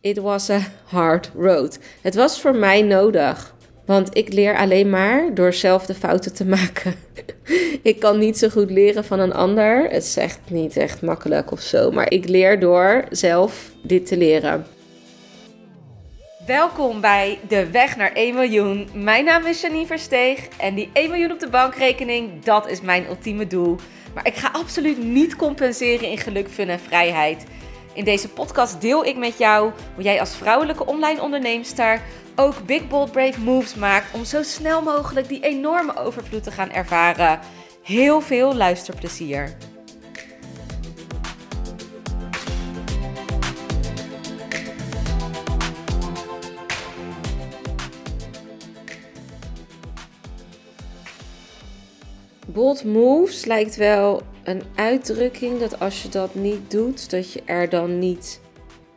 It was a hard road. Het was voor mij nodig. Want ik leer alleen maar door zelf de fouten te maken. ik kan niet zo goed leren van een ander. Het is echt niet echt makkelijk of zo. Maar ik leer door zelf dit te leren. Welkom bij De Weg naar 1 miljoen. Mijn naam is Janine Versteeg en die 1 miljoen op de bankrekening, dat is mijn ultieme doel. Maar ik ga absoluut niet compenseren in geluk, fun en vrijheid. In deze podcast deel ik met jou hoe jij als vrouwelijke online onderneemster ook big bold brave moves maakt om zo snel mogelijk die enorme overvloed te gaan ervaren. Heel veel luisterplezier. Bold moves lijkt wel een uitdrukking dat als je dat niet doet, dat je er dan niet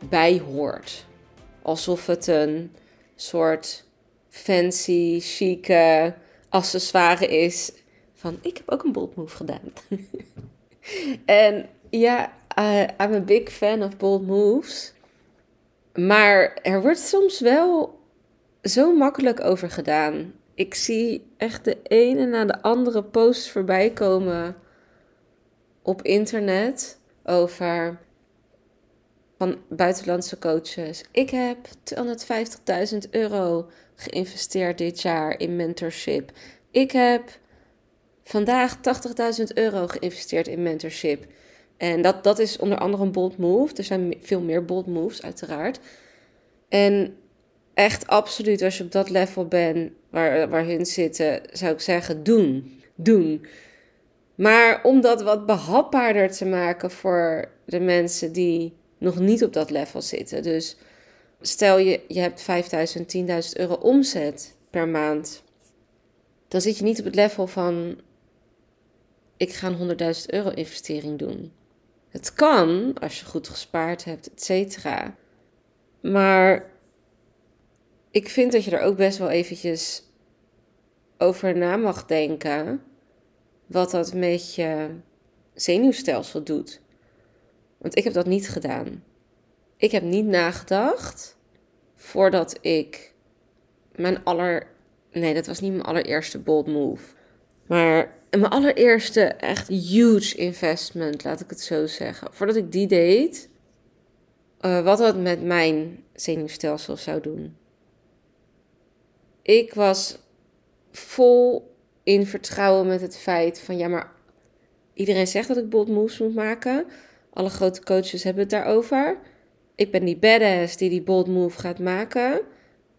bij hoort. Alsof het een soort fancy, chique accessoire is van ik heb ook een bold move gedaan. en ja, uh, I'm a big fan of bold moves. Maar er wordt soms wel zo makkelijk over gedaan. Ik zie echt de ene na de andere posts voorbij komen op internet over van buitenlandse coaches. Ik heb 250.000 euro geïnvesteerd dit jaar in mentorship. Ik heb vandaag 80.000 euro geïnvesteerd in mentorship. En dat, dat is onder andere een bold move. Er zijn veel meer bold moves, uiteraard. En echt absoluut, als je op dat level bent waar, waar hun zitten, zou ik zeggen: doen. Doen. Maar om dat wat behapbaarder te maken voor de mensen die nog niet op dat level zitten. Dus stel je, je hebt 5000, 10.000 euro omzet per maand. Dan zit je niet op het level van ik ga een 100.000 euro investering doen. Het kan als je goed gespaard hebt, et cetera. Maar ik vind dat je er ook best wel eventjes over na mag denken wat dat met je zenuwstelsel doet. Want ik heb dat niet gedaan. Ik heb niet nagedacht voordat ik mijn aller. Nee, dat was niet mijn allereerste bold move. Maar mijn allereerste echt huge investment, laat ik het zo zeggen. Voordat ik die deed, uh, wat dat met mijn zenuwstelsel zou doen. Ik was vol in vertrouwen met het feit van ja, maar iedereen zegt dat ik bold moves moet maken. Alle grote coaches hebben het daarover. Ik ben die badass die die bold move gaat maken.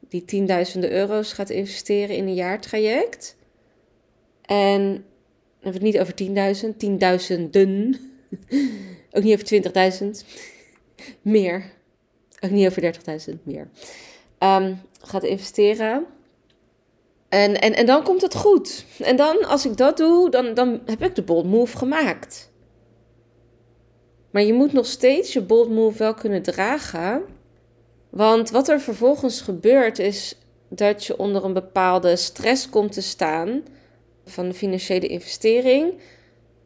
Die tienduizenden euro's gaat investeren in een jaartraject. En dan hebben we het niet over 10.000, tienduizenden. Ook niet over 20.000. Meer. Ook niet over 30.000, meer. Um, gaat investeren. En, en, en dan komt het goed. En dan, als ik dat doe, dan, dan heb ik de bold move gemaakt. Maar je moet nog steeds je bold move wel kunnen dragen. Want wat er vervolgens gebeurt is dat je onder een bepaalde stress komt te staan van de financiële investering,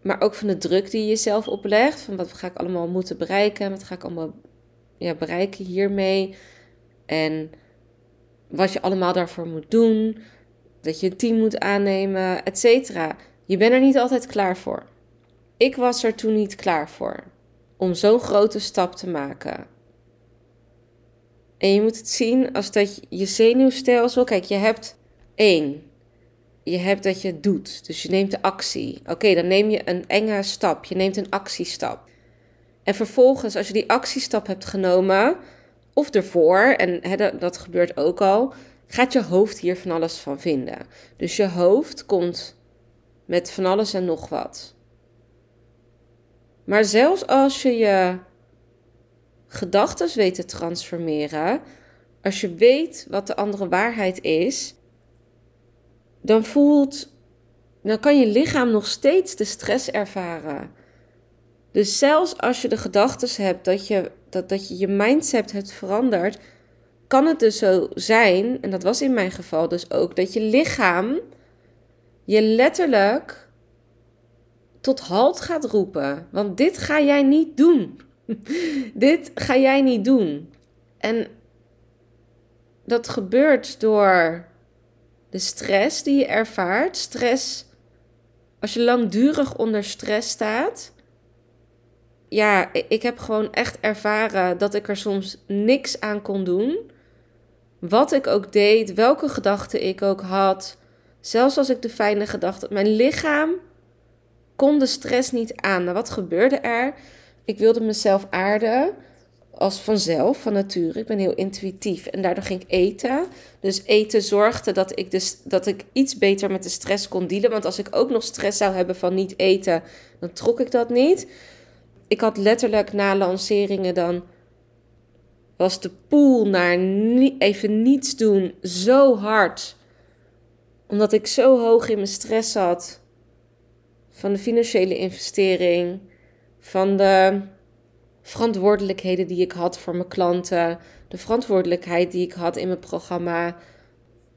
maar ook van de druk die je jezelf oplegt. Van wat ga ik allemaal moeten bereiken? Wat ga ik allemaal ja, bereiken hiermee? En wat je allemaal daarvoor moet doen dat je een team moet aannemen, et cetera. Je bent er niet altijd klaar voor. Ik was er toen niet klaar voor om zo'n grote stap te maken. En je moet het zien als dat je zenuwstelsel. Kijk, je hebt één. Je hebt dat je doet. Dus je neemt de actie. Oké, dan neem je een enge stap. Je neemt een actiestap. En vervolgens, als je die actiestap hebt genomen, of ervoor, en dat, dat gebeurt ook al, gaat je hoofd hier van alles van vinden. Dus je hoofd komt met van alles en nog wat. Maar zelfs als je je gedachten weet te transformeren, als je weet wat de andere waarheid is, dan voelt, dan kan je lichaam nog steeds de stress ervaren. Dus zelfs als je de gedachten hebt dat je, dat, dat je je mindset hebt veranderd, kan het dus zo zijn, en dat was in mijn geval dus ook, dat je lichaam je letterlijk tot halt gaat roepen. Want dit ga jij niet doen. dit ga jij niet doen. En dat gebeurt door de stress die je ervaart. Stress, als je langdurig onder stress staat. Ja, ik heb gewoon echt ervaren dat ik er soms niks aan kon doen. Wat ik ook deed, welke gedachten ik ook had. Zelfs als ik de fijne gedachten. Mijn lichaam kon de stress niet aan. Nou, wat gebeurde er? Ik wilde mezelf aarden als vanzelf, van nature. Ik ben heel intuïtief en daardoor ging ik eten. Dus eten zorgde dat ik, dus, dat ik iets beter met de stress kon dealen. Want als ik ook nog stress zou hebben van niet eten, dan trok ik dat niet. Ik had letterlijk na lanceringen dan was de pool naar even niets doen zo hard. Omdat ik zo hoog in mijn stress zat. Van de financiële investering. Van de verantwoordelijkheden die ik had voor mijn klanten. De verantwoordelijkheid die ik had in mijn programma.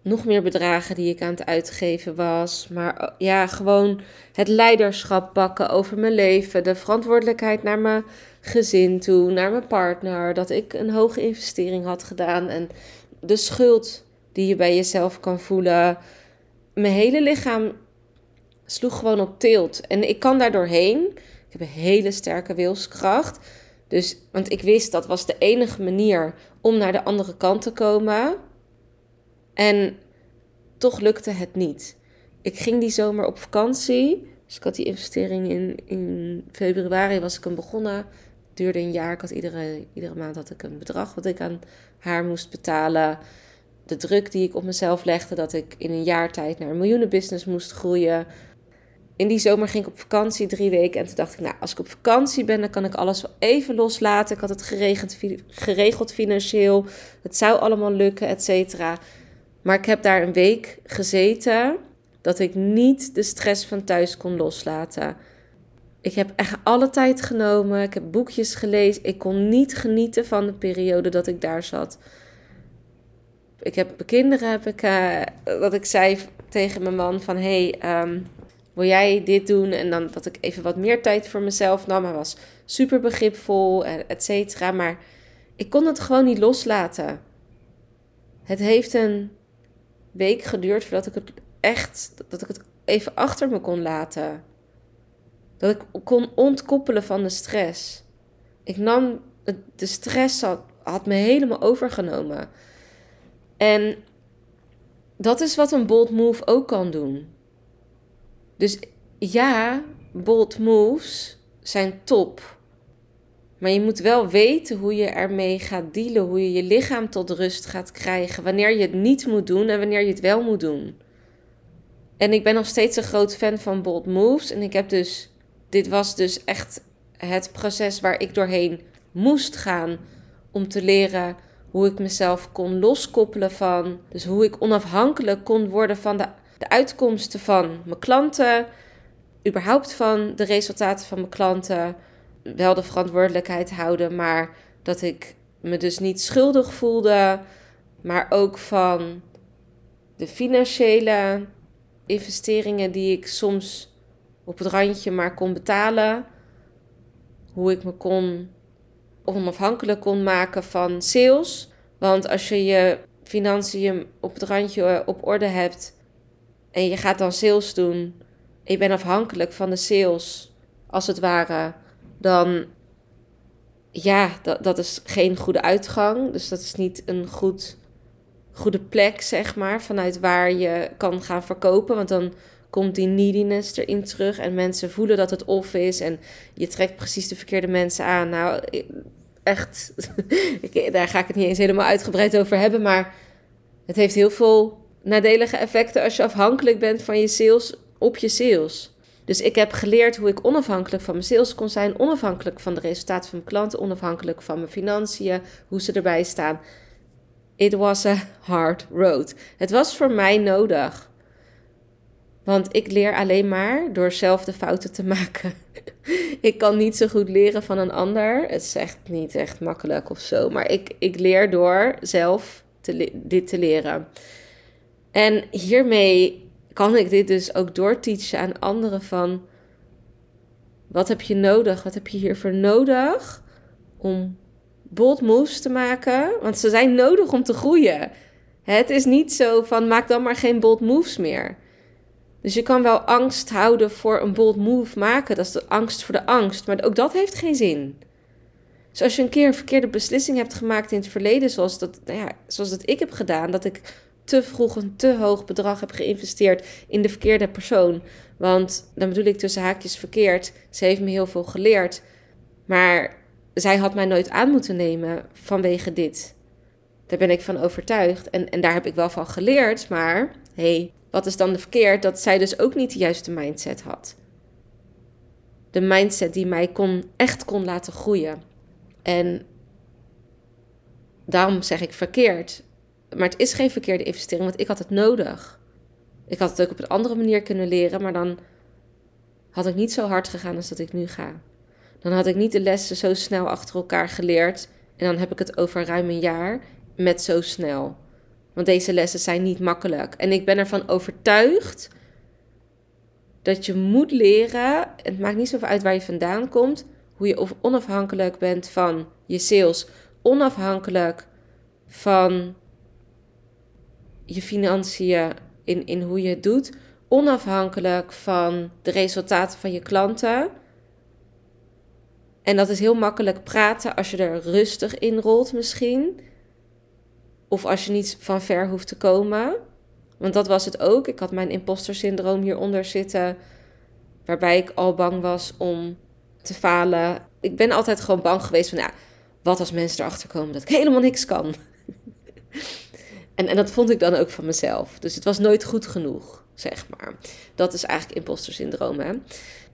Nog meer bedragen die ik aan het uitgeven was. Maar oh, ja, gewoon het leiderschap pakken over mijn leven. De verantwoordelijkheid naar mijn gezin toe, naar mijn partner. Dat ik een hoge investering had gedaan. En de schuld die je bij jezelf kan voelen. Mijn hele lichaam sloeg gewoon op tilt. En ik kan daar doorheen. Ik heb een hele sterke wilskracht. Dus, want ik wist dat was de enige manier om naar de andere kant te komen. En toch lukte het niet. Ik ging die zomer op vakantie. Dus ik had die investering in, in februari was ik hem begonnen. Duurde een jaar. Ik had iedere, iedere maand had ik een bedrag wat ik aan haar moest betalen. De druk die ik op mezelf legde dat ik in een jaar tijd naar een miljoenenbusiness moest groeien in die zomer ging ik op vakantie drie weken. En toen dacht ik, nou, als ik op vakantie ben, dan kan ik alles wel even loslaten. Ik had het geregeld financieel. Het zou allemaal lukken, et cetera. Maar ik heb daar een week gezeten dat ik niet de stress van thuis kon loslaten. Ik heb echt alle tijd genomen. Ik heb boekjes gelezen. Ik kon niet genieten van de periode dat ik daar zat. Ik heb mijn kinderen, heb ik, uh, dat ik zei tegen mijn man van... Hey, um, wil jij dit doen? En dan dat ik even wat meer tijd voor mezelf nam. Hij was super begripvol, et cetera. Maar ik kon het gewoon niet loslaten. Het heeft een week geduurd voordat ik het echt, dat ik het even achter me kon laten. Dat ik kon ontkoppelen van de stress. Ik nam, de stress had, had me helemaal overgenomen. En dat is wat een bold move ook kan doen. Dus ja, bold moves zijn top. Maar je moet wel weten hoe je ermee gaat dealen, hoe je je lichaam tot rust gaat krijgen, wanneer je het niet moet doen en wanneer je het wel moet doen. En ik ben nog steeds een groot fan van bold moves en ik heb dus dit was dus echt het proces waar ik doorheen moest gaan om te leren hoe ik mezelf kon loskoppelen van, dus hoe ik onafhankelijk kon worden van de de uitkomsten van mijn klanten, überhaupt van de resultaten van mijn klanten, wel de verantwoordelijkheid houden, maar dat ik me dus niet schuldig voelde, maar ook van de financiële investeringen die ik soms op het randje maar kon betalen, hoe ik me kon onafhankelijk kon maken van sales. Want als je je financiën op het randje op orde hebt, en je gaat dan sales doen. Ik ben afhankelijk van de sales, als het ware. Dan, ja, dat, dat is geen goede uitgang. Dus dat is niet een goed, goede plek, zeg maar, vanuit waar je kan gaan verkopen. Want dan komt die neediness erin terug en mensen voelen dat het off is. En je trekt precies de verkeerde mensen aan. Nou, echt, daar ga ik het niet eens helemaal uitgebreid over hebben. Maar het heeft heel veel nadelige effecten als je afhankelijk bent van je sales op je sales. Dus ik heb geleerd hoe ik onafhankelijk van mijn sales kon zijn, onafhankelijk van de resultaten van mijn klanten, onafhankelijk van mijn financiën, hoe ze erbij staan. It was a hard road. Het was voor mij nodig. Want ik leer alleen maar door zelf de fouten te maken. ik kan niet zo goed leren van een ander. Het is echt niet echt makkelijk of zo. Maar ik, ik leer door zelf dit te leren. En hiermee kan ik dit dus ook doorteachen aan anderen van wat heb je nodig? Wat heb je hiervoor nodig om bold moves te maken, want ze zijn nodig om te groeien. Het is niet zo van maak dan maar geen bold moves meer. Dus je kan wel angst houden voor een bold move maken. Dat is de angst voor de angst. Maar ook dat heeft geen zin. Dus als je een keer een verkeerde beslissing hebt gemaakt in het verleden, zoals dat, nou ja, zoals dat ik heb gedaan, dat ik te vroeg een te hoog bedrag heb geïnvesteerd in de verkeerde persoon. Want dan bedoel ik tussen haakjes verkeerd. Ze heeft me heel veel geleerd. Maar zij had mij nooit aan moeten nemen vanwege dit. Daar ben ik van overtuigd. En, en daar heb ik wel van geleerd. Maar hey, wat is dan de verkeerd? Dat zij dus ook niet de juiste mindset had. De mindset die mij kon, echt kon laten groeien. En daarom zeg ik verkeerd. Maar het is geen verkeerde investering, want ik had het nodig. Ik had het ook op een andere manier kunnen leren, maar dan had ik niet zo hard gegaan als dat ik nu ga. Dan had ik niet de lessen zo snel achter elkaar geleerd. En dan heb ik het over ruim een jaar met zo snel. Want deze lessen zijn niet makkelijk. En ik ben ervan overtuigd dat je moet leren. Het maakt niet zoveel uit waar je vandaan komt. Hoe je onafhankelijk bent van je sales. Onafhankelijk van je financiën in, in hoe je het doet. Onafhankelijk van de resultaten van je klanten. En dat is heel makkelijk praten als je er rustig in rolt misschien. Of als je niet van ver hoeft te komen. Want dat was het ook. Ik had mijn imposter syndroom hieronder zitten. Waarbij ik al bang was om te falen. Ik ben altijd gewoon bang geweest van, ja, wat als mensen erachter komen dat ik helemaal niks kan. en, en dat vond ik dan ook van mezelf. Dus het was nooit goed genoeg, zeg maar. Dat is eigenlijk imposter syndroom, hè.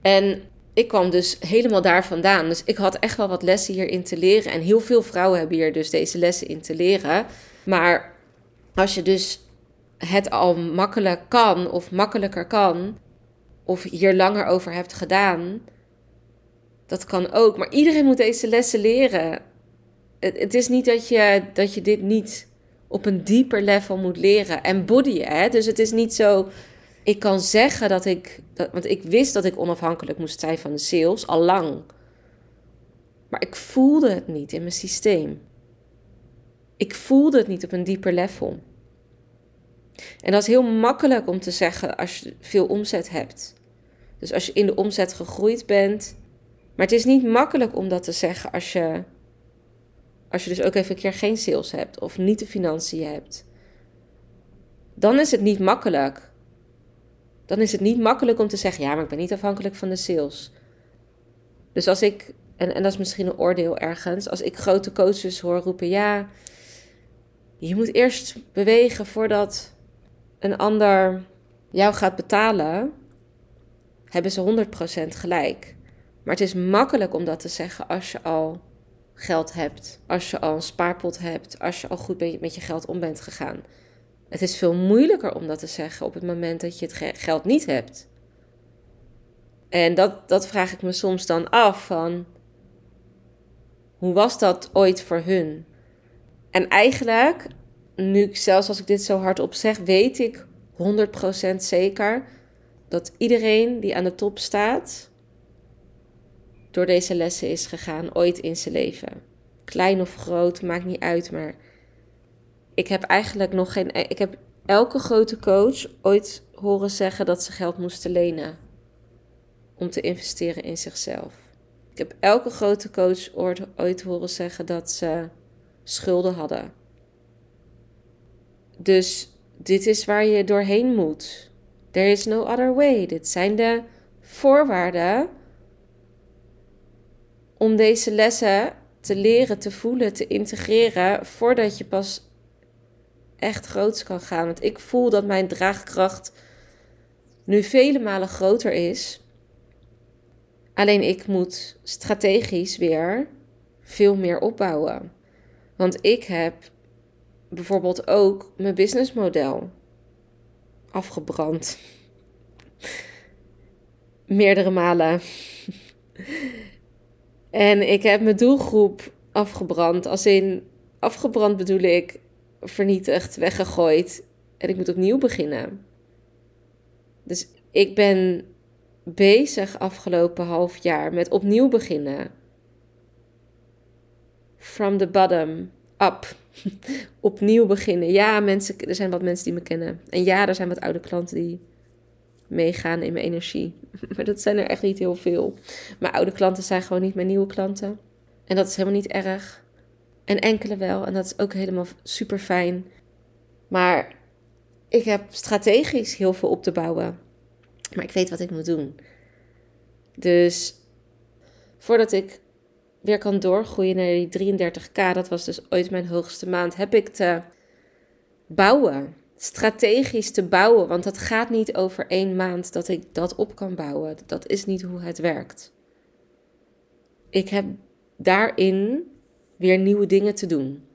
En ik kwam dus helemaal daar vandaan. Dus ik had echt wel wat lessen hierin te leren. En heel veel vrouwen hebben hier dus deze lessen in te leren. Maar als je dus het al makkelijk kan of makkelijker kan, of hier langer over hebt gedaan, dat kan ook. Maar iedereen moet deze lessen leren. Het, is niet dat je, dat je dit niet op een dieper level moet leren. En body, hè? Dus het is niet zo. Ik kan zeggen dat ik. Want ik wist dat ik onafhankelijk moest zijn van de sales, al lang. Maar ik voelde het niet in mijn systeem. Ik voelde het niet op een dieper level. En dat is heel makkelijk om te zeggen als je veel omzet hebt. Dus als je in de omzet gegroeid bent. Maar het is niet makkelijk om dat te zeggen als je, als je dus ook even een keer geen sales hebt of niet de financiën hebt. Dan is het niet makkelijk. Dan is het niet makkelijk om te zeggen: ja, maar ik ben niet afhankelijk van de sales. Dus als ik, en, en dat is misschien een oordeel ergens, als ik grote coaches hoor roepen: ja, je moet eerst bewegen voordat een ander jou gaat betalen, hebben ze 100% gelijk. Maar het is makkelijk om dat te zeggen als je al geld hebt, als je al een spaarpot hebt, als je al goed met je geld om bent gegaan. Het is veel moeilijker om dat te zeggen op het moment dat je het geld niet hebt. En dat, dat vraag ik me soms dan af van, hoe was dat ooit voor hun? En eigenlijk, nu zelfs als ik dit zo hardop zeg, weet ik 100% zeker dat iedereen die aan de top staat, door deze lessen is gegaan ooit in zijn leven. Klein of groot, maakt niet uit, maar ik heb eigenlijk nog geen. Ik heb elke grote coach ooit horen zeggen dat ze geld moesten lenen om te investeren in zichzelf. Ik heb elke grote coach ooit horen zeggen dat ze schulden hadden. Dus dit is waar je doorheen moet. There is no other way. Dit zijn de voorwaarden om deze lessen te leren, te voelen, te integreren voordat je pas echt groots kan gaan. Want ik voel dat mijn draagkracht nu vele malen groter is. Alleen ik moet strategisch weer veel meer opbouwen. Want ik heb bijvoorbeeld ook mijn businessmodel afgebrand. Meerdere malen. en ik heb mijn doelgroep afgebrand. Als in afgebrand bedoel ik vernietigd, weggegooid. En ik moet opnieuw beginnen. Dus ik ben bezig afgelopen half jaar met opnieuw beginnen. from the bottom up. Opnieuw beginnen. Ja, mensen, er zijn wat mensen die me kennen. En ja, er zijn wat oude klanten die meegaan in mijn energie. Maar dat zijn er echt niet heel veel. Mijn oude klanten zijn gewoon niet mijn nieuwe klanten. En dat is helemaal niet erg. En enkele wel. En dat is ook helemaal super fijn. Maar ik heb strategisch heel veel op te bouwen. Maar ik weet wat ik moet doen. Dus voordat ik weer kan doorgroeien naar die 33k, dat was dus ooit mijn hoogste maand, heb ik te bouwen. Strategisch te bouwen. Want dat gaat niet over één maand dat ik dat op kan bouwen. Dat is niet hoe het werkt. Ik heb daarin weer nieuwe dingen te doen.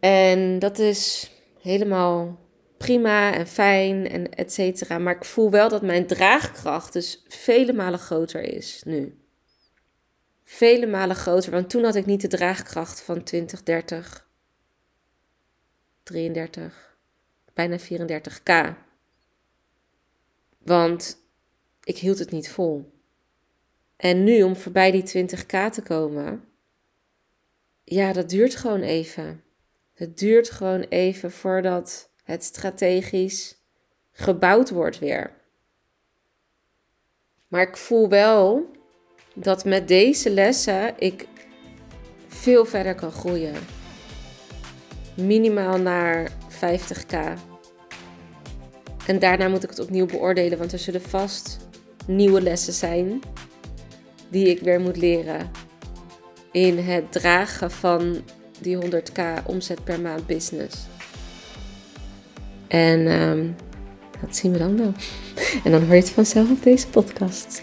En dat is helemaal prima en fijn en et cetera. Maar ik voel wel dat mijn draagkracht dus vele malen groter is nu. Vele malen groter, want toen had ik niet de draagkracht van 20, 30, 33, bijna 34k. Want ik hield het niet vol. En nu om voorbij die 20k te komen, ja, dat duurt gewoon even. Het duurt gewoon even voordat het strategisch gebouwd wordt weer. Maar ik voel wel dat met deze lessen ik veel verder kan groeien. Minimaal naar 50k. En daarna moet ik het opnieuw beoordelen, want er zullen vast nieuwe lessen zijn die ik weer moet leren in het dragen van die 100k omzet per maand business. En um, dat zien we dan wel. En dan hoor je het vanzelf op deze podcast.